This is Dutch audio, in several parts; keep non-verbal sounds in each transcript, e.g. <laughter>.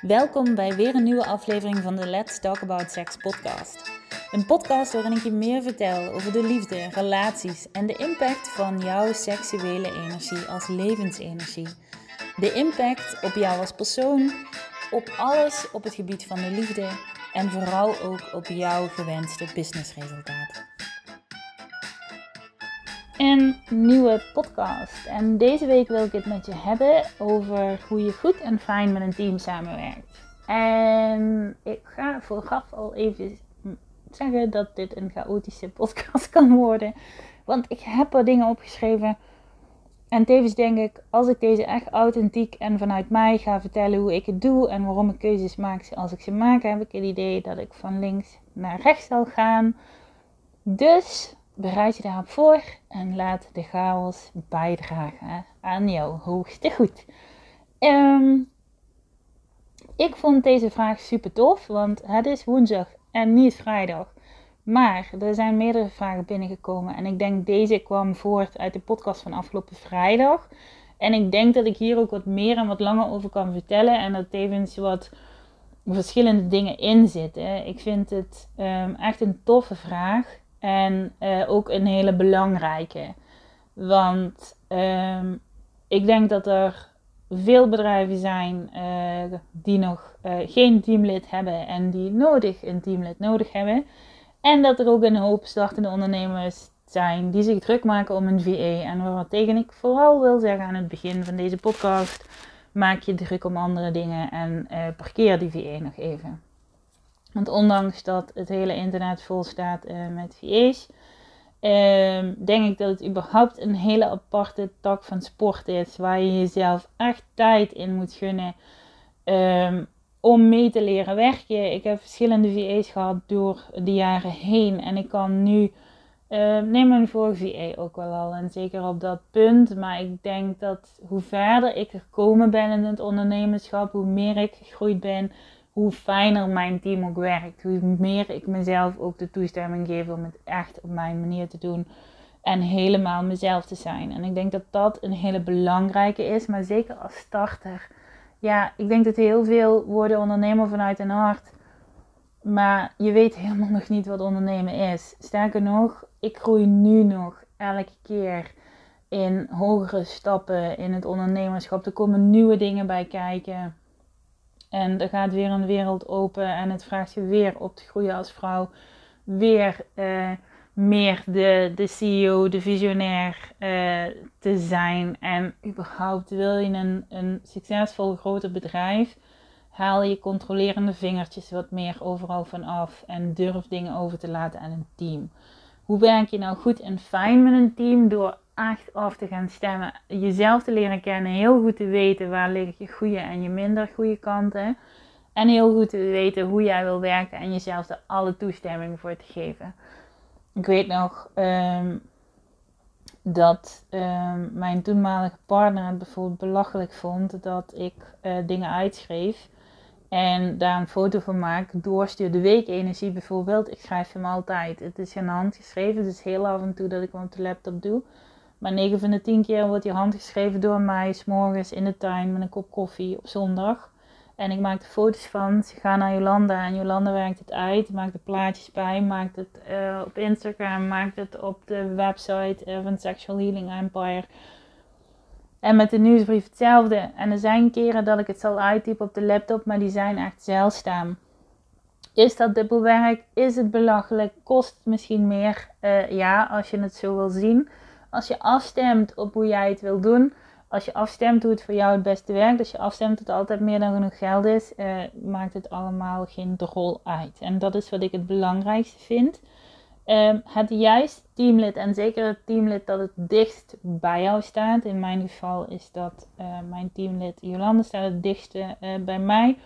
Welkom bij weer een nieuwe aflevering van de Let's Talk About Sex podcast. Een podcast waarin ik je meer vertel over de liefde, relaties en de impact van jouw seksuele energie als levensenergie. De impact op jou als persoon, op alles op het gebied van de liefde en vooral ook op jouw gewenste businessresultaat. Een nieuwe podcast. En deze week wil ik het met je hebben over hoe je goed en fijn met een team samenwerkt. En ik ga vooraf al even zeggen dat dit een chaotische podcast <laughs> kan worden. Want ik heb er dingen opgeschreven. En tevens denk ik, als ik deze echt authentiek en vanuit mij ga vertellen hoe ik het doe en waarom ik keuzes maak zoals ik ze maak, heb ik het idee dat ik van links naar rechts zal gaan. Dus bereid je daarop voor en laat de chaos bijdragen aan jouw hoogste goed. Um, ik vond deze vraag super tof, want het is woensdag en niet vrijdag. Maar er zijn meerdere vragen binnengekomen en ik denk deze kwam voort uit de podcast van afgelopen vrijdag. En ik denk dat ik hier ook wat meer en wat langer over kan vertellen en dat tevens wat verschillende dingen in zitten. Ik vind het um, echt een toffe vraag. En uh, ook een hele belangrijke. Want um, ik denk dat er veel bedrijven zijn uh, die nog uh, geen teamlid hebben en die nodig een teamlid nodig hebben. En dat er ook een hoop startende ondernemers zijn die zich druk maken om een VA. En wat tegen ik vooral wil zeggen aan het begin van deze podcast: maak je druk om andere dingen en parkeer die VA nog even. Want ondanks dat het hele internet vol staat uh, met VA's, uh, denk ik dat het überhaupt een hele aparte tak van sport is. Waar je jezelf echt tijd in moet gunnen um, om mee te leren werken. Ik heb verschillende VA's gehad door de jaren heen. En ik kan nu, uh, neem mijn vorige VA ook wel al. En zeker op dat punt. Maar ik denk dat hoe verder ik gekomen ben in het ondernemerschap, hoe meer ik gegroeid ben hoe fijner mijn team ook werkt. Hoe meer ik mezelf ook de toestemming geef om het echt op mijn manier te doen. En helemaal mezelf te zijn. En ik denk dat dat een hele belangrijke is. Maar zeker als starter. Ja, ik denk dat heel veel worden ondernemer vanuit een hart. Maar je weet helemaal <laughs> nog niet wat ondernemen is. Sterker nog, ik groei nu nog elke keer in hogere stappen in het ondernemerschap. Er komen nieuwe dingen bij kijken. En er gaat weer een wereld open en het vraagt je weer op te groeien als vrouw. Weer uh, meer de, de CEO, de visionair uh, te zijn. En überhaupt wil je een, een succesvol groter bedrijf, haal je controlerende vingertjes wat meer overal van af. En durf dingen over te laten aan een team. Hoe werk je nou goed en fijn met een team? Door echt af te gaan stemmen. Jezelf te leren kennen. Heel goed te weten waar liggen je goede en je minder goede kanten. En heel goed te weten hoe jij wil werken en jezelf er alle toestemming voor te geven. Ik weet nog um, dat um, mijn toenmalige partner het bijvoorbeeld belachelijk vond dat ik uh, dingen uitschreef. En daar een foto van maak, doorstuur de weekenergie bijvoorbeeld. Ik schrijf hem altijd. Het is in hand geschreven, dus heel af en toe dat ik hem op de laptop doe. Maar 9 van de 10 keer wordt die handgeschreven door mij, s morgens in de tuin met een kop koffie op zondag. En ik maak er foto's van. Ze gaan naar Jolanda en Jolanda werkt het uit. Maakt er plaatjes bij. Maakt het uh, op Instagram. Maakt het op de website uh, van Sexual Healing Empire. En met de nieuwsbrief hetzelfde. En er zijn keren dat ik het zal uittypen op de laptop, maar die zijn echt zeldzaam. Is dat dubbelwerk? Is het belachelijk? Kost het misschien meer? Uh, ja, als je het zo wil zien. Als je afstemt op hoe jij het wil doen, als je afstemt hoe het voor jou het beste werkt, als je afstemt dat het altijd meer dan genoeg geld is, uh, maakt het allemaal geen rol uit. En dat is wat ik het belangrijkste vind. Um, het juiste teamlid en zeker het teamlid dat het dichtst bij jou staat. In mijn geval is dat uh, mijn teamlid Jolande staat het dichtste uh, bij mij.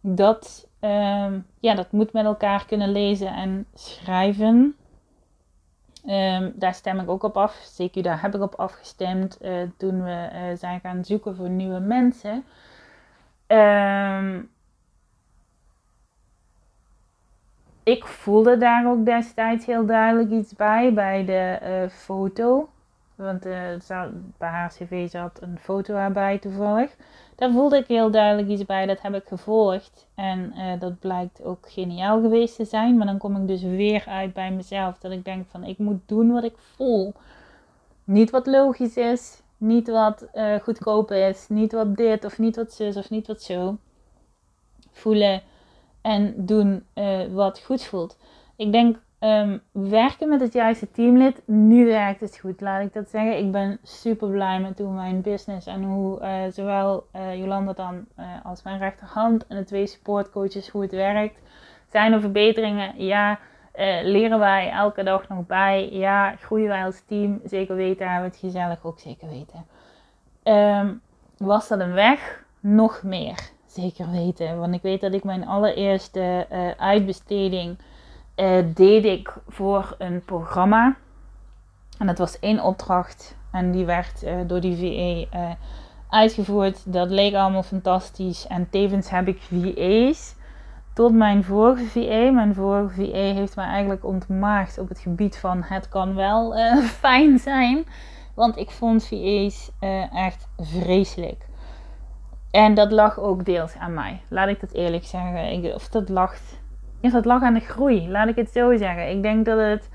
Dat, um, ja, dat moet met elkaar kunnen lezen en schrijven. Um, daar stem ik ook op af. CQ, daar heb ik op afgestemd uh, toen we uh, zijn gaan zoeken voor nieuwe mensen. Um, ik voelde daar ook destijds heel duidelijk iets bij, bij de uh, foto. Want uh, bij cv zat een foto erbij toevallig. Daar voelde ik heel duidelijk iets bij. Dat heb ik gevolgd. En uh, dat blijkt ook geniaal geweest te zijn. Maar dan kom ik dus weer uit bij mezelf. Dat ik denk van ik moet doen wat ik voel. Niet wat logisch is. Niet wat uh, goedkoop is. Niet wat dit of niet wat zus of niet wat zo. Voelen en doen wat goed voelt. Ik denk Um, werken met het juiste teamlid. Nu werkt het goed, laat ik dat zeggen. Ik ben super blij met hoe mijn business en hoe uh, zowel uh, Jolanda dan uh, als mijn rechterhand en de twee supportcoaches hoe het werkt. Zijn er verbeteringen? Ja. leren wij elke dag nog bij? Ja. Groeien wij als team? Zeker weten. Hebben we het gezellig ook zeker weten. Um, was dat een weg? Nog meer. Zeker weten. Want ik weet dat ik mijn allereerste uitbesteding uh, deed ik voor een programma. En dat was één opdracht. En die werd uh, door die VE eh, uitgevoerd. Dat leek allemaal fantastisch. En tevens heb ik VA's. Tot mijn vorige VE. Mijn vorige VE heeft mij eigenlijk ontmaagd op het gebied van het kan wel <laughs> fijn zijn. Want ik vond VA's echt vreselijk. En dat lag ook deels aan mij. Laat ik dat eerlijk zeggen. Of dat lag ja, dat lag aan de groei, laat ik het zo zeggen. Ik denk dat het.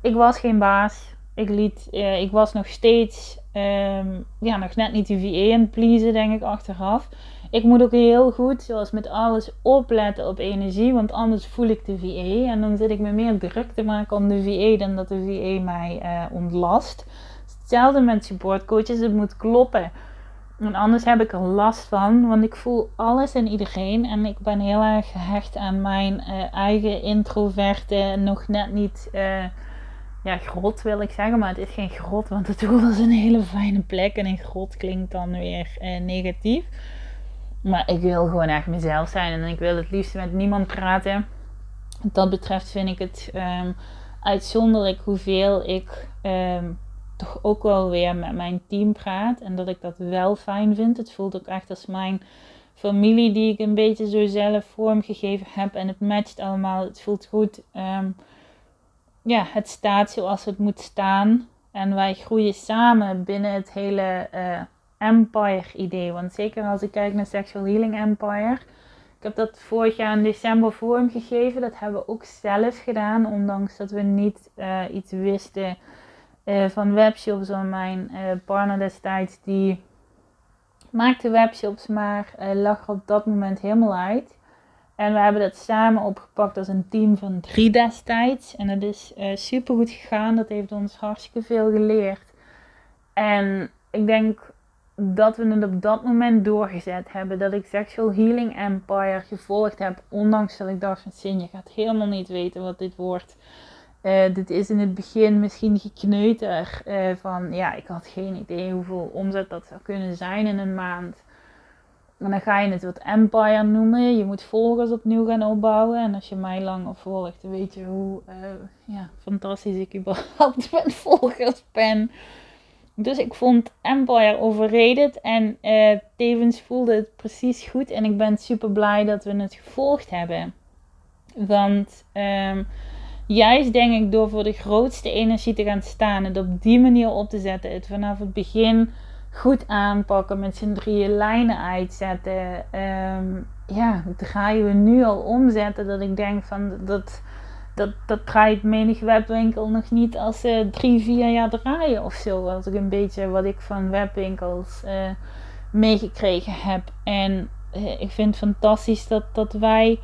Ik was geen baas. Ik, liet, uh, ik was nog steeds. Um, ja, nog net niet de VA aan pleasen, denk ik achteraf. Ik moet ook heel goed, zoals met alles, opletten op energie. Want anders voel ik de VA. En dan zit ik me meer druk te maken om de VA dan dat de VA mij uh, ontlast. Hetzelfde met supportcoaches. Het moet kloppen. En anders heb ik er last van, want ik voel alles en iedereen. En ik ben heel erg gehecht aan mijn uh, eigen introverte, nog net niet, uh, ja, grot wil ik zeggen. Maar het is geen grot, want het is een hele fijne plek. En een grot klinkt dan weer uh, negatief. Maar ik wil gewoon echt mezelf zijn en ik wil het liefst met niemand praten. Wat dat betreft vind ik het um, uitzonderlijk hoeveel ik... Um, toch ook wel weer met mijn team praat. En dat ik dat wel fijn vind. Het voelt ook echt als mijn familie die ik een beetje zo zelf vormgegeven heb. En het matcht allemaal. Het voelt goed. Um, ja, het staat zoals het moet staan. En wij groeien samen binnen het hele uh, Empire idee. Want zeker als ik kijk naar Sexual Healing Empire. Ik heb dat vorig jaar in december vormgegeven. Dat hebben we ook zelf gedaan. Ondanks dat we niet uh, iets wisten uh, van webshops. van mijn uh, partner destijds, die maakte webshops, maar uh, lag er op dat moment helemaal uit. En we hebben dat samen opgepakt als een team van drie destijds. En dat is super goed gegaan. Dat heeft ons hartstikke veel geleerd. En ik denk dat we het op dat moment doorgezet hebben. Dat ik Sexual Healing Empire gevolgd heb. Ondanks dat ik dacht van Sin, je gaat helemaal niet weten wat dit wordt. Uh, dit is in het begin misschien gekneuter uh, van ja, ik had geen idee hoeveel omzet dat zou kunnen zijn in een maand. En dan ga je het wat empire noemen. Je moet volgers opnieuw gaan opbouwen. En als je mij lang volgt, weet je hoe uh, ja, fantastisch ik überhaupt <laughs> met volgers ben. Dus ik vond Empire overrated en tevens voelde het precies goed. En ik ben super blij dat we het gevolgd hebben. Want um, Juist denk ik door voor de grootste energie te gaan staan. Het op die manier op te zetten. Het vanaf het begin goed aanpakken. Met z'n drieën lijnen uitzetten. Um, ja, draaien we nu al omzetten. Dat ik denk van dat, dat, dat draait menig webwinkel nog niet als ze drie, vier jaar draaien of zo. Als ik een beetje wat ik van webwinkels uh, meegekregen heb. En uh, ik vind het fantastisch dat, dat wij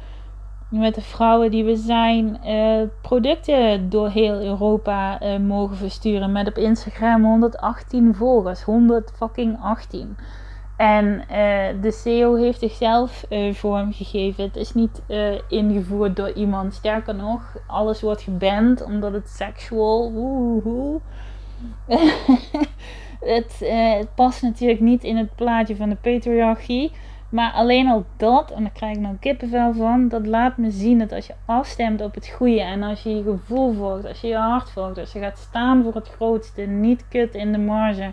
met de vrouwen die we zijn, uh, producten door heel Europa uh, mogen versturen. Met op Instagram 118 volgers. 100 fucking 18. En uh, de CEO heeft zichzelf vormgegeven. Het is niet ingevoerd door iemand. Sterker nog, alles wordt geband omdat het seksual. <laughs> Het, het past natuurlijk niet in het plaatje van de patriarchie. Maar alleen al dat, en daar krijg ik nou kippenvel van, dat laat me zien dat als je afstemt op het goede en als je je gevoel volgt, als je je hart volgt, als je gaat staan voor het grootste, niet kut in de marge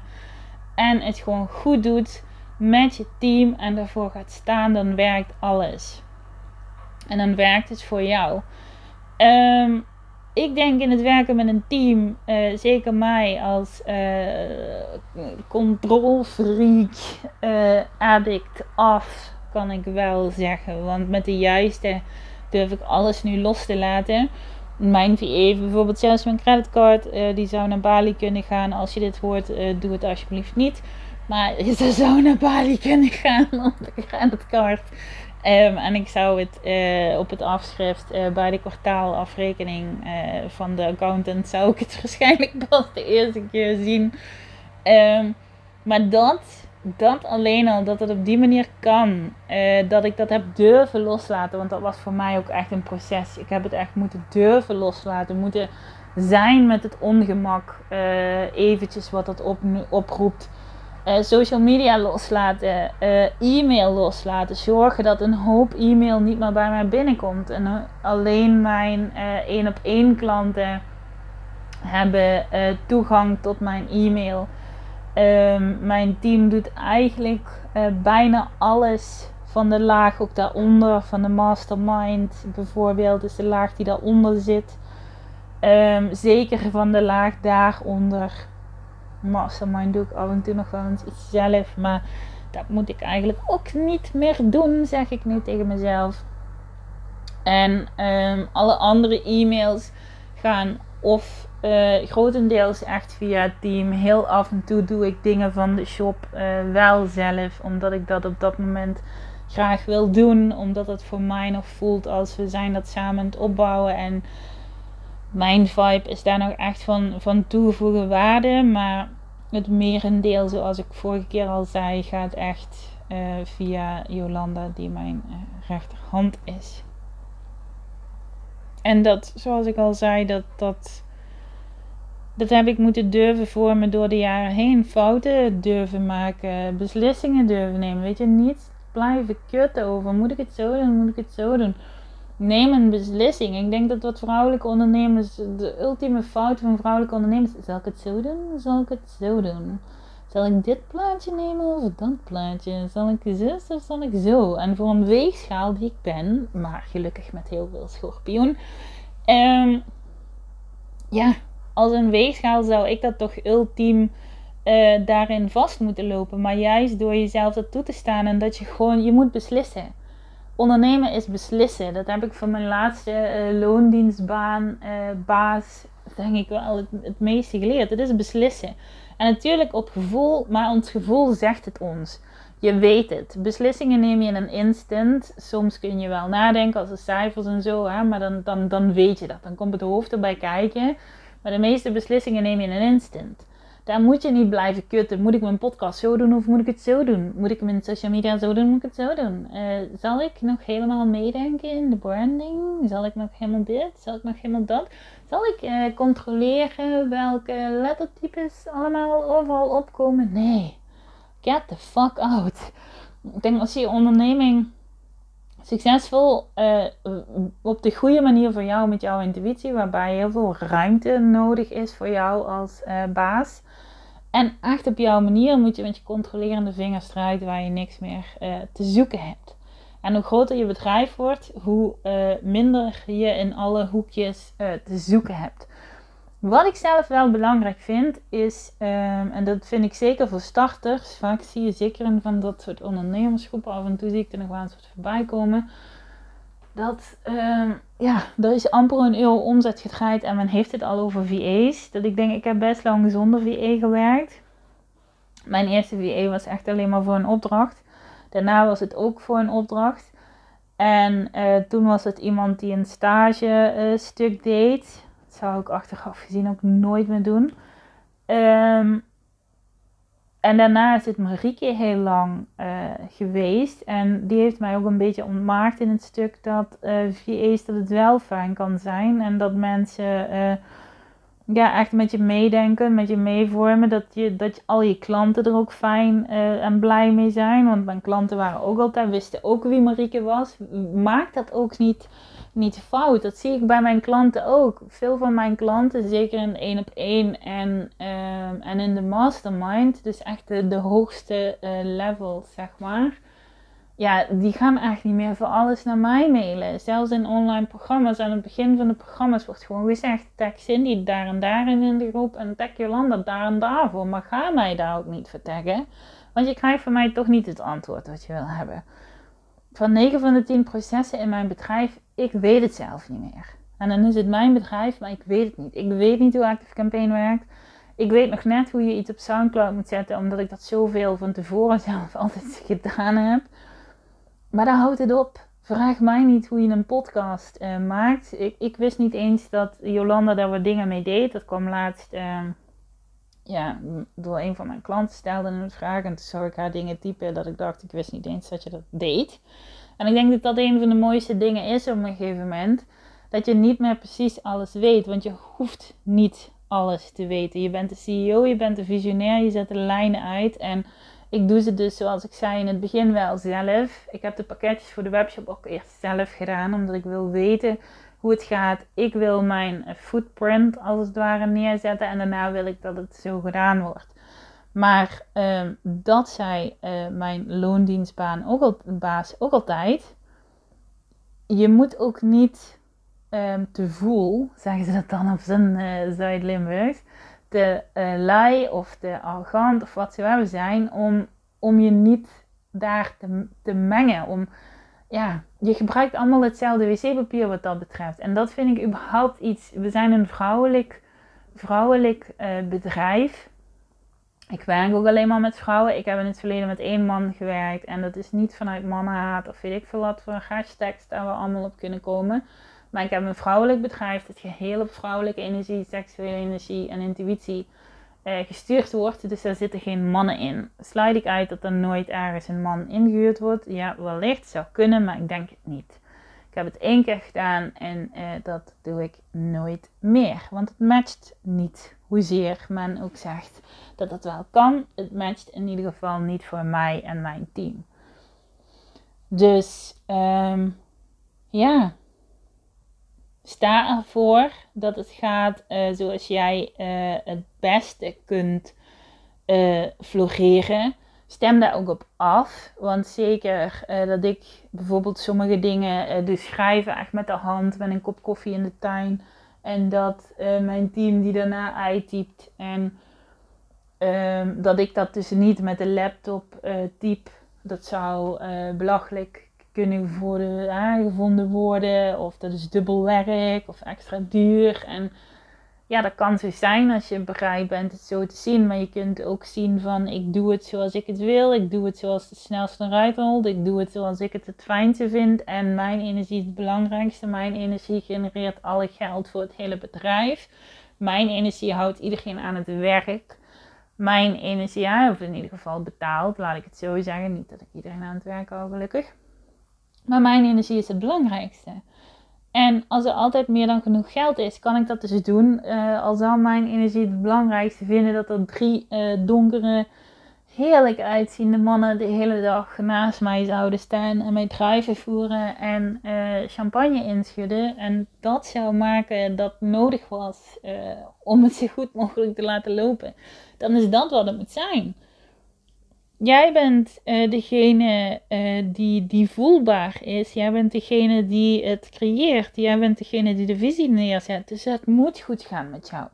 en het gewoon goed doet met je team en daarvoor gaat staan, dan werkt alles. En dan werkt het voor jou. Um, ik denk in het werken met een team, uh, zeker mij als uh, controlfreak, uh, addict af, kan ik wel zeggen. Want met de juiste durf ik alles nu los te laten. Mijn VA, bijvoorbeeld zelfs mijn creditcard, die zou naar Bali kunnen gaan. Als je dit hoort, doe het alsjeblieft niet. Maar <laughs> ze zou naar Bali kunnen gaan op de creditcard. Um, en ik zou het uh, op het afschrift uh, bij de kwartaalafrekening uh, van de accountant zou ik het <laughs> waarschijnlijk pas de eerste keer zien. Um, maar dat, dat alleen al, dat het op die manier kan, dat ik dat heb durven loslaten, want dat was voor mij ook echt een proces. Ik heb het echt moeten durven loslaten, moeten zijn met het ongemak, eventjes wat dat op, oproept. Uh, social media loslaten, uh, e-mail loslaten, zorgen dat een hoop e-mail niet meer bij mij binnenkomt. En uh, alleen mijn één op één klanten hebben toegang tot mijn e-mail. Um, mijn team doet eigenlijk bijna alles van de laag ook daaronder, van de mastermind bijvoorbeeld, is de laag die daaronder zit. Um, zeker van de laag daaronder mastermind doe ik af en toe nog wel eens zelf. Maar dat moet ik eigenlijk ook niet meer doen, zeg ik nu tegen mezelf. En um, alle andere e-mails gaan of uh, grotendeels echt via het team. Heel af en toe doe ik dingen van de shop uh, wel zelf, omdat ik dat op dat moment graag wil doen. Omdat het voor mij nog voelt als we zijn dat samen aan het opbouwen. En mijn vibe is daar nog echt van, van toegevoegde waarde. Maar het merendeel, zoals ik vorige keer al zei, gaat echt uh, via Jolanda, die mijn uh, rechterhand is. En dat, zoals ik al zei, dat, dat, dat heb ik moeten durven vormen door de jaren heen. Fouten durven maken, beslissingen durven nemen. Weet je, niet blijven kutten over. Moet ik het zo doen? Moet ik het zo doen? Neem een beslissing. Ik denk dat wat vrouwelijke ondernemers, de ultieme fout van vrouwelijke ondernemers, zal ik het zo doen? Zal ik het zo doen? Zal ik dit plaatje nemen of dat plaatje? Zal ik zus of zal ik zo? En voor een weegschaal die ik ben, maar gelukkig met heel veel schorpioen. Um, ja, als een weegschaal zou ik dat toch ultiem uh, daarin vast moeten lopen. Maar juist door jezelf dat toe te staan en dat je gewoon, je moet beslissen ondernemen is beslissen. Dat heb ik van mijn laatste uh, loondienstbaan, uh, baas, denk ik wel het, het meeste geleerd. Het is beslissen. En natuurlijk op gevoel, maar ons gevoel zegt het ons. Je weet het. Beslissingen neem je in een instant. Soms kun je wel nadenken als de cijfers en zo, hè, maar dan, dan, dan weet je dat. Dan komt het hoofd erbij kijken. Maar de meeste beslissingen neem je in een instant. Daar moet je niet blijven kutten. Moet ik mijn podcast zo doen of moet ik het zo doen? Moet ik mijn social media zo doen? Moet ik het zo doen? Uh, zal ik nog helemaal meedenken in de branding? Zal ik nog helemaal dit? Zal ik nog helemaal dat? Zal ik uh, controleren welke lettertypes allemaal overal opkomen? Nee. Get the fuck out. Ik denk als je onderneming succesvol uh, op de goede manier voor jou met jouw intuïtie, waarbij heel veel ruimte nodig is voor jou als uh, baas. En echt op jouw manier moet je met je controlerende vingers strijden waar je niks meer uh, te zoeken hebt. En hoe groter je bedrijf wordt, hoe minder je in alle hoekjes te zoeken hebt. Wat ik zelf wel belangrijk vind, is, um, en dat vind ik zeker voor starters, vaak zie je zeker in van dat soort ondernemersgroepen, af en toe zie ik er nog wel eens wat voorbij komen, dat um, ja, er is amper een euro omzet gedraaid en men heeft het al over VA's. Dat ik denk, ik heb best lang zonder VA gewerkt. Mijn eerste VA was echt alleen maar voor een opdracht. Daarna was het ook voor een opdracht. En uh, toen was het iemand die een stage uh, stuk deed zou ik achteraf gezien ook nooit meer doen. Um, en daarna is het Marieke heel lang uh, geweest. En die heeft mij ook een beetje ontmaakt in het stuk dat uh, eh, VA's dat het wel fijn kan zijn. En dat mensen uh, ja, echt met je meedenken, met je meevormen. Dat, je, dat al je klanten er ook fijn en blij mee zijn. Want mijn klanten waren ook altijd, wisten ook wie Marieke was. Maakt dat ook niet niet fout. Dat zie ik bij mijn klanten ook. Veel van mijn klanten, zeker in één op één en, ehm, en in de mastermind, dus echt de, de hoogste uh, level, zeg maar. Ja, die gaan echt niet meer voor alles naar mij mailen. Zelfs in online programma's, aan het begin van de programma's wordt gewoon gezegd: tag Cindy daar en daarin in de groep en tag Jolanda daar en daarvoor. Maar ga mij daar ook niet voor taggen, want je krijgt van mij toch niet het antwoord wat je wil hebben. Van 9 van de 10 processen in mijn bedrijf, ik weet het zelf niet meer. En dan is het mijn bedrijf, maar ik weet het niet. Ik weet niet hoe Active Campaign werkt. Ik weet nog net hoe je iets op Soundcloud moet zetten, omdat ik dat zoveel van tevoren <laughs> zelf altijd gedaan heb. Maar daar houdt het op. Vraag mij niet hoe je een podcast uh, maakt. Ik, ik, wist niet eens dat Jolanda daar wat dingen mee deed. Dat kwam laatst uh, ja, door een van mijn klanten stelde een vraag. En toen zag ik haar dingen typen dat ik dacht, ik wist niet eens dat je dat deed. En ik denk dat dat een van de mooiste dingen is op een gegeven moment. Dat je niet meer precies alles weet. Want je hoeft niet alles te weten. Je bent de CEO, je bent de visionair, je zet de lijnen uit. En ik doe ze dus, zoals ik zei in het begin, wel zelf. Ik heb de pakketjes voor de webshop ook eerst zelf gedaan, omdat ik wil weten hoe het gaat. Ik wil mijn footprint als het ware neerzetten en daarna wil ik dat het zo gedaan wordt. Maar ehm, dat zei uh, mijn loondienstbaan ook, al, baas ook altijd. Je moet ook niet um, te voel, zeggen ze dat dan op zijn uh, Zuid-Limburgs te uh, lui of te arrogant of wat ze hebben zijn om, om je niet daar te, te mengen. Om, ja, je gebruikt allemaal hetzelfde wc-papier wat dat betreft. En dat vind ik überhaupt iets. We zijn een vrouwelijk, vrouwelijk uh, bedrijf. Ik werk ook alleen maar met vrouwen. Ik heb in het verleden met één man gewerkt. En dat is niet vanuit mannenhaat of weet ik veel wat voor hashtags daar we allemaal op kunnen komen. Maar ik heb een vrouwelijk bedrijf dat geheel op vrouwelijke energie, seksuele energie en intuïtie eh, gestuurd wordt. Dus daar zitten geen mannen in. Sluit ik uit dat er nooit ergens een man ingehuurd wordt? Ja, wellicht zou kunnen, maar ik denk het niet. Ik heb het één keer gedaan en eh, dat doe ik nooit meer. Want het matcht niet hoezeer men ook zegt dat het wel kan. Het matcht in ieder geval niet voor mij en mijn team. Dus um, ja, sta ervoor dat het gaat uh, zoals jij uh, het beste kunt uh, floreren. Stem daar ook op af. Want zeker dat ik bijvoorbeeld sommige dingen dus schrijven echt met de hand met een kop koffie in de tuin. En dat mijn team die daarna uittypt. En ehm, dat ik dat dus niet met de laptop typ. Dat zou belachelijk kunnen voor aangevonden worden. Of dat is dubbel werk of extra duur. En ja, dat kan zo zijn als je bereid bent het zo te zien. Maar je kunt ook zien van ik doe het zoals ik het wil. Ik doe het zoals het snelst eruit rolt. Ik doe het zoals ik het het fijnste vind. En mijn energie is het belangrijkste. Mijn energie genereert alle geld voor het hele bedrijf. Mijn energie houdt iedereen aan het werk. Mijn energie, of in ieder geval betaald, laat ik het zo zeggen. Niet dat ik iedereen aan het werk hou, gelukkig. Maar mijn energie is het belangrijkste. En als er altijd meer dan genoeg geld is, kan ik dat dus doen. Uh, al zou mijn energie het belangrijkste vinden dat er drie uh, donkere, heerlijk uitziende mannen de hele dag naast mij zouden staan en mij drijven voeren en uh, champagne inschudden. En dat zou maken dat nodig was om het zo goed mogelijk te laten lopen. Dan is dat wat het moet zijn. Jij bent uh, degene uh, die, die voelbaar is. Jij bent degene die het creëert. Jij bent degene die de visie neerzet. Dus het moet goed gaan met jou.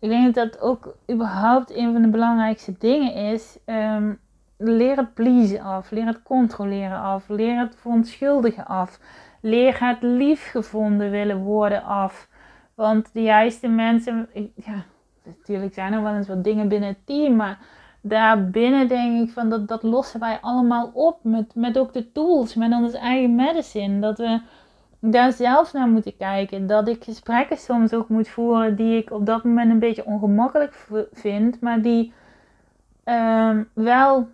Ik denk dat dat ook überhaupt een van de belangrijkste dingen is. Um, leer het pleasen af. Leer het controleren af. Leer het verontschuldigen af. Leer het liefgevonden willen worden af. Want de juiste mensen. Ja, natuurlijk zijn er wel eens wat dingen binnen het team. Maar daarbinnen denk ik van dat, dat lossen wij allemaal op. Met, met ook de tools, met ons eigen medicine. Dat we daar zelf naar moeten kijken. Dat ik gesprekken soms ook moet voeren die ik op dat moment een beetje ongemakkelijk vind. Maar die ehm, wel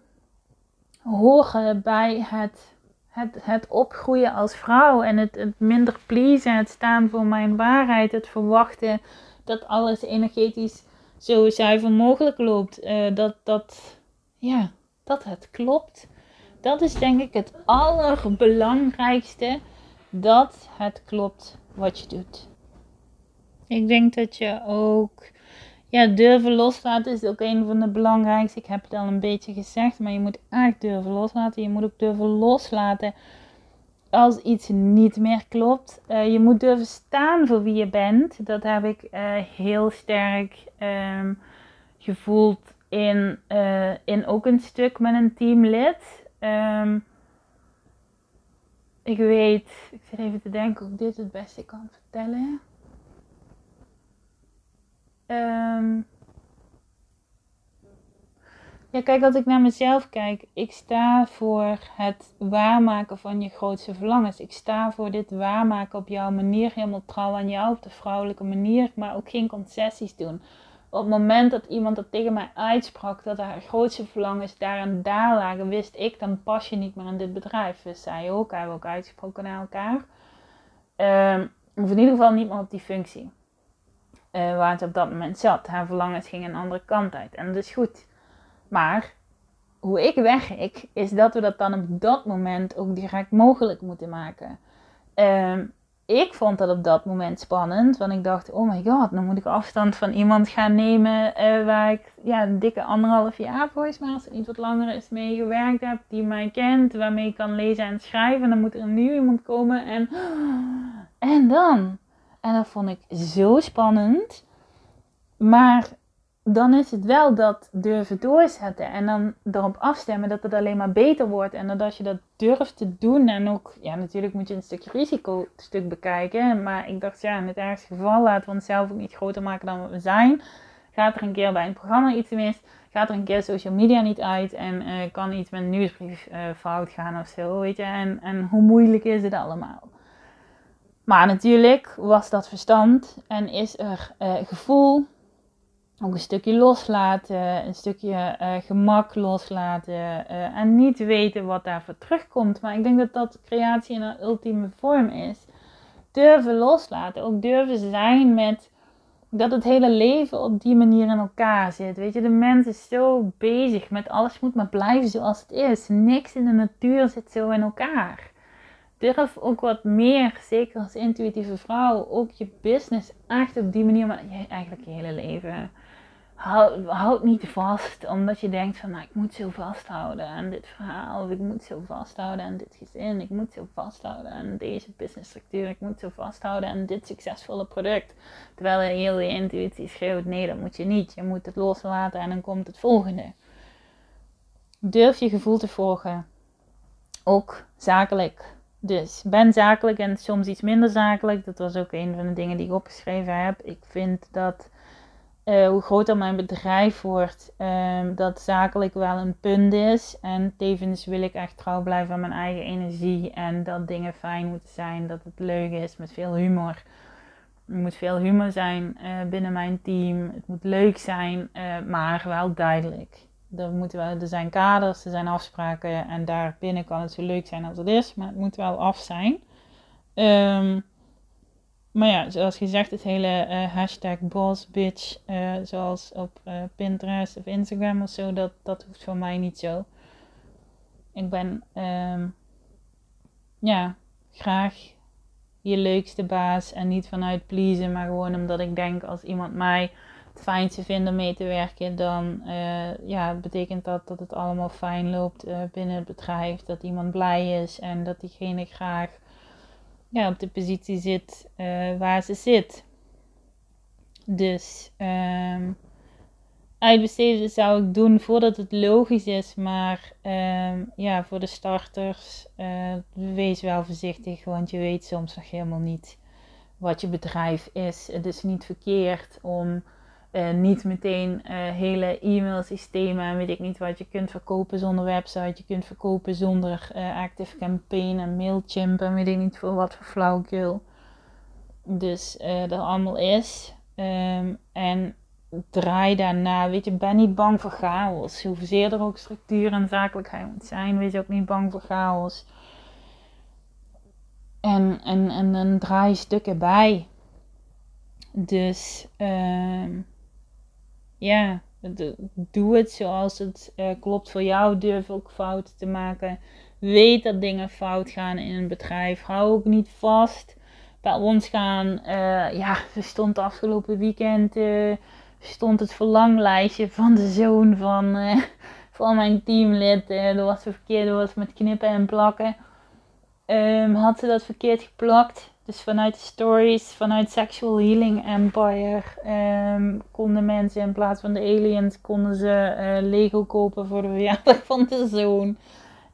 horen bij het, het, het opgroeien als vrouw. En het, het minder pleasen, het staan voor mijn waarheid. Het verwachten dat alles energetisch zo zuiver mogelijk loopt. Uh, dat, dat, ja, dat het klopt. Dat is denk ik het allerbelangrijkste. Dat het klopt wat je doet. Ik denk dat je ook ja, durven loslaten is ook een van de belangrijkste. Ik heb het al een beetje gezegd, maar je moet echt durven loslaten. Je moet ook durven loslaten als iets niet meer klopt. Uh, je moet durven staan voor wie je bent. Dat heb ik uh, heel sterk um, gevoeld in, uh, in ook een stuk met een teamlid. Um, ik weet, ik zit even te denken of ik dit het beste kan vertellen. Um, ja, kijk, als ik naar mezelf kijk, ik sta voor het waarmaken van je grootste verlangens. Ik sta voor dit waarmaken op jouw manier, helemaal trouw aan jou, op de vrouwelijke manier, maar ook geen concessies doen. Op het moment dat iemand dat tegen mij uitsprak, dat haar grootste verlangens daar en daar lagen, wist ik, dan pas je niet meer in dit bedrijf. Dus zij ook, hebben ook uitgesproken naar elkaar. Um, of in ieder geval niet meer op die functie. Uh, waar het op dat moment zat. Haar verlangens gingen een andere kant uit. En dat is goed. Maar hoe ik wegik, is dat we dat dan op dat moment ook direct mogelijk moeten maken. Um, ik vond dat op dat moment spannend, want ik dacht, oh my god, dan moet ik afstand van iemand gaan nemen uh, waar ik ja, een dikke anderhalf jaar volgens mij, als niet wat langer is, mee gewerkt heb, die mij kent, waarmee ik kan lezen en schrijven. Dan moet er een nieuw iemand komen en, en dan. En dat vond ik zo spannend. Maar dan is het wel dat durven doorzetten en dan erop afstemmen dat het alleen maar beter wordt. En dat als je dat durft te doen en ook, ja natuurlijk moet je een stukje risico stuk bekijken. Maar ik dacht ja, in het ergste geval laten we onszelf ook niet groter maken dan we zijn. Gaat er een keer bij een programma iets mis, gaat er een keer social media niet uit en uh, kan iets met een nieuwsbrief uh, fout gaan of zo, weet je. En, en hoe moeilijk is het allemaal? Maar natuurlijk was dat verstand en is er uh, gevoel ook een stukje loslaten, een stukje uh, gemak loslaten uh, en niet weten wat daarvoor terugkomt. Maar ik denk dat dat creatie in een ultieme vorm is. Durven loslaten, ook durven zijn met dat het hele leven op die manier in elkaar zit. Weet je, de mens is zo bezig met alles moet maar blijven zoals het is. Niks in de natuur zit zo in elkaar. Durf ook wat meer, zeker als intuïtieve vrouw, ook je business echt op die manier, maar eigenlijk je hele leven houd, houd niet vast omdat je denkt van nou, ik moet zo vasthouden aan dit verhaal, of ik moet zo vasthouden aan dit gezin, ik moet zo vasthouden aan deze businessstructuur, ik moet zo vasthouden aan dit succesvolle product. Terwijl je heel je intuïtie schreeuwt, nee dat moet je niet, je moet het loslaten en dan komt het volgende. Durf je gevoel te volgen, ook zakelijk. Dus ben zakelijk en soms iets minder zakelijk. Dat was ook een van de dingen die ik opgeschreven heb. Ik vind dat uh, hoe groter mijn bedrijf wordt, um, dat zakelijk wel een punt is. En tevens wil ik echt trouw blijven aan mijn eigen energie. En dat dingen fijn moeten zijn, dat het leuk is met veel humor. Er moet veel humor zijn uh, binnen mijn team. Het moet leuk zijn, uh, maar wel duidelijk. Er, moeten wel, er zijn kaders, er zijn afspraken. En daarbinnen kan het zo leuk zijn als het is, maar het moet wel af zijn. Um, maar ja, zoals gezegd, het hele uh, hashtag bossbitch, uh, zoals op uh, Pinterest of Instagram of zo, dat, dat hoeft voor mij niet zo. Ik ben, um, ja, graag je leukste baas en niet vanuit pleasen, maar gewoon omdat ik denk als iemand mij het fijnste vindt om mee te werken, dan ja, betekent dat dat het allemaal fijn loopt binnen het bedrijf, dat iemand blij is en dat diegene graag ja, op de positie zit uh, waar ze zit. Dus um, uitbesteden zou ik doen voordat het logisch is. Maar um, ja, voor de starters, uh, wees wel voorzichtig. Want je weet soms nog helemaal niet wat je bedrijf is. Het is niet verkeerd om uh, niet meteen uh, hele e-mailsystemen en weet ik niet wat je kunt verkopen zonder website. Je kunt verkopen zonder uh, Active Campaign en Mailchimp en weet ik niet voor wat voor flauwekul. Dus dat allemaal is. Um, en draai daarna, weet je, ben niet bang voor chaos. Hoeveer er ook structuur en zakelijkheid moet zijn, wees ook niet bang voor chaos. En, en, en, en draai stukken bij. Dus... Um, ja, doe het zoals het uh, klopt voor jou. Durf ook fouten te maken. Weet dat dingen fout gaan in een bedrijf. Hou ook niet vast. Bij ons gaan, uh, ja, er stond afgelopen weekend uh, stond het verlanglijstje van de zoon van, van mijn teamlid. Dat was verkeerd, dat was met knippen en plakken. Um, had ze dat verkeerd geplakt. Dus vanuit de stories, vanuit Sexual Healing Empire, um, konden mensen in plaats van de aliens, konden ze uh, Lego kopen voor de verjaardag van de zoon.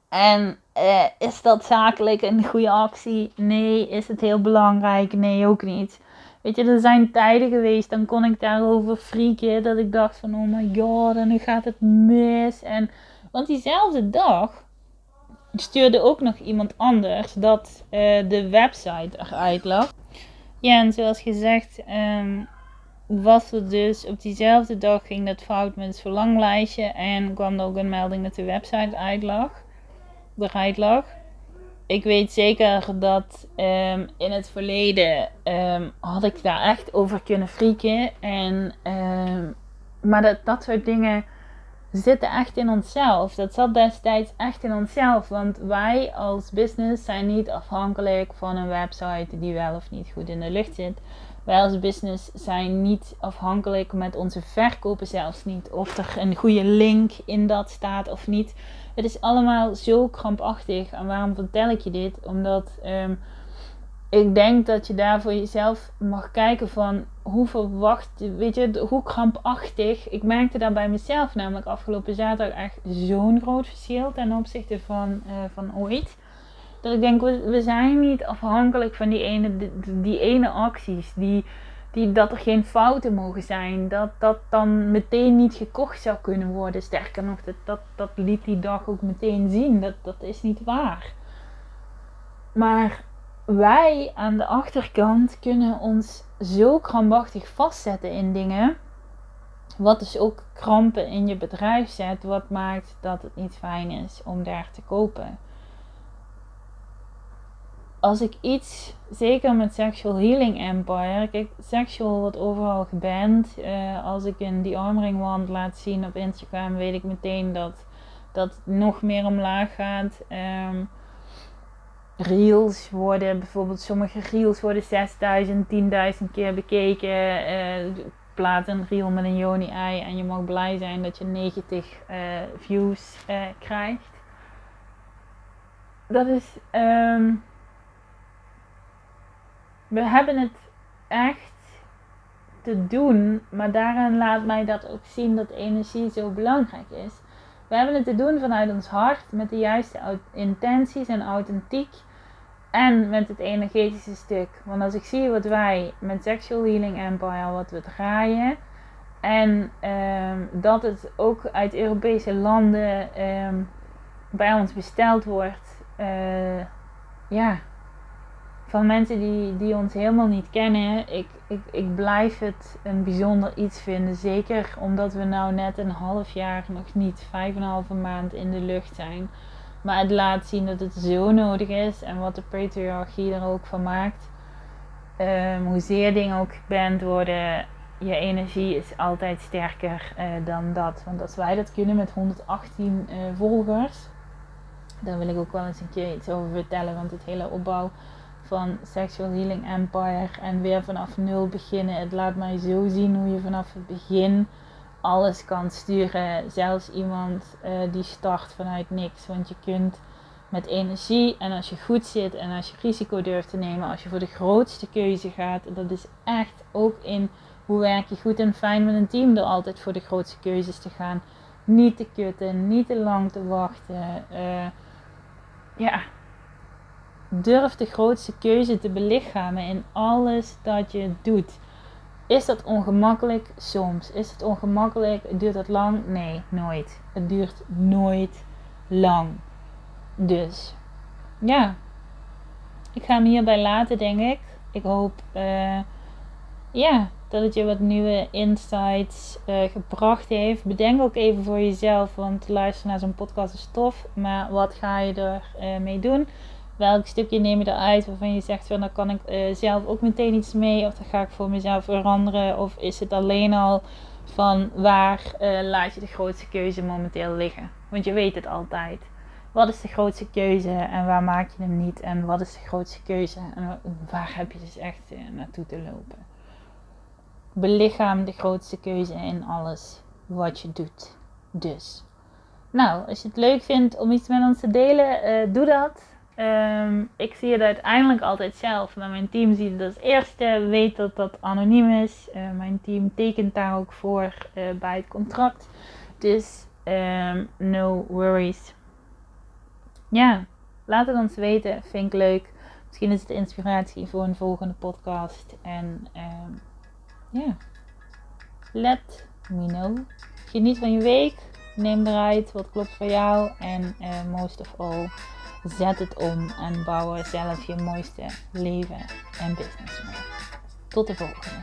En uh, is dat zakelijk een goede actie? Nee. Is het heel belangrijk? Nee, ook niet. Weet je, er zijn tijden geweest, dan kon ik daarover freaken. Dat ik dacht van, oh my god, en nu gaat het mis. En, want diezelfde dag stuurde ook nog iemand anders dat uh, de website eruit lag. Ja, en zoals gezegd, um, was het dus op diezelfde dag ging dat fout met het verlanglijstje. En kwam er ook een melding dat de website uit lag, eruit lag ik weet zeker dat um, in het verleden um, had ik daar echt over kunnen frieken. En, maar dat, dat soort dingen zitten echt in onszelf. Dat zat destijds echt in onszelf. Want wij als business zijn niet afhankelijk van een website die wel of niet goed in de lucht zit. Wij als business zijn niet afhankelijk met onze verkopen zelfs niet. Of er een goede link in dat staat of niet. Het is allemaal zo krampachtig. En waarom vertel ik je dit? Omdat um, ik denk dat je daar voor jezelf mag kijken van hoe verwacht, weet je, hoe krampachtig. Ik merkte daar bij mezelf namelijk afgelopen zaterdag echt zo'n groot verschil ten opzichte van, uh, van ooit. Dat ik denk, we, we zijn niet afhankelijk van die ene, die, die ene acties. Die, die, dat er geen fouten mogen zijn. Dat dat dan meteen niet gekocht zou kunnen worden. Sterker nog, dat, dat, dat liet die dag ook meteen zien. Dat, dat is niet waar. Maar wij aan de achterkant kunnen ons zo krampachtig vastzetten in dingen. Wat dus ook krampen in je bedrijf zet. Wat maakt dat het niet fijn is om daar te kopen als ik iets, zeker met Sexual Healing Empire, kijk, sexual wordt overal geband. Uh, als ik een die armring wand laat zien op Instagram, weet ik meteen dat dat nog meer omlaag gaat. Um, reels worden, bijvoorbeeld sommige reels worden 6000, 10.000 keer bekeken. Uh, plaat een reel met een Joni-ei en je mag blij zijn dat je 90 uh, eh, views krijgt. Dat is... Um, we hebben het echt te doen, maar daarin laat mij dat ook zien dat energie zo belangrijk is. We hebben het te doen vanuit ons hart, met de juiste intenties en authentiek. En met het energetische stuk. Want als ik zie wat wij met Sexual Healing Empire, wat we draaien. En um, dat het ook uit Europese landen um, bij ons besteld wordt. Uh, ja, van mensen die, die ons helemaal niet kennen. Ik, ik, ik blijf het een bijzonder iets vinden. Zeker omdat we nou net een half jaar, nog niet vijf en een halve maand in de lucht zijn. Maar het laat zien dat het zo nodig is en wat de patriarchie er ook van maakt. Um, hoezeer dingen ook geband worden, je energie is altijd sterker uh, dan dat. Want als wij dat kunnen met 118 uh, eh, volgers, daar wil ik ook wel eens een keer iets over vertellen. Want het hele opbouw van Sexual Healing Empire en weer vanaf nul beginnen. Het laat mij zo zien hoe je vanaf het begin alles kan sturen. Zelfs iemand uh, die start vanuit niks. Want je kunt met energie en als je goed zit en als je risico durft te nemen, als je voor de grootste keuze gaat, dat is echt ook in hoe werk je goed en fijn met een team door altijd voor de grootste keuzes te gaan. Niet te kutten, niet te lang te wachten. Uh, ja, durf de grootste keuze te belichamen in alles dat je doet. Is dat ongemakkelijk? Soms. Is het ongemakkelijk? Duurt dat lang? Nee, nooit. Het duurt nooit lang. Dus ja, ik ga hem hierbij laten, denk ik. Ik hoop uh, ja, dat het je wat nieuwe insights uh, gebracht heeft. Bedenk ook even voor jezelf, want luisteren naar zo'n podcast is tof. Maar wat ga je er uh, mee doen? Welk stukje neem je eruit waarvan je zegt van daar kan ik uh, zelf ook meteen iets mee of dan ga ik voor mezelf veranderen of is het alleen al van waar uh, laat je de grootste keuze momenteel liggen? Want je weet het altijd. Wat is de grootste keuze en waar maak je hem niet? En wat is de grootste keuze en waar heb je dus echt uh, naartoe te lopen? belichaam de grootste keuze in alles wat je doet. Dus. Nou, als je het leuk vindt om iets met ons te delen, doe dat. Um, ik zie het uiteindelijk altijd zelf, maar mijn team ziet het als eerste, weet dat dat anoniem is. Uh, mijn team tekent daar ook voor uh, bij het contract. Dus um, no worries. Ja, laat het ons weten. Vind ik leuk. Misschien is het inspiratie voor een volgende podcast. En um, ja, let me know. Geniet van je week. Neem eruit wat klopt voor jou. En uh, most of all, zet het om en bouw zelf je mooiste leven en business mee. Tot de volgende.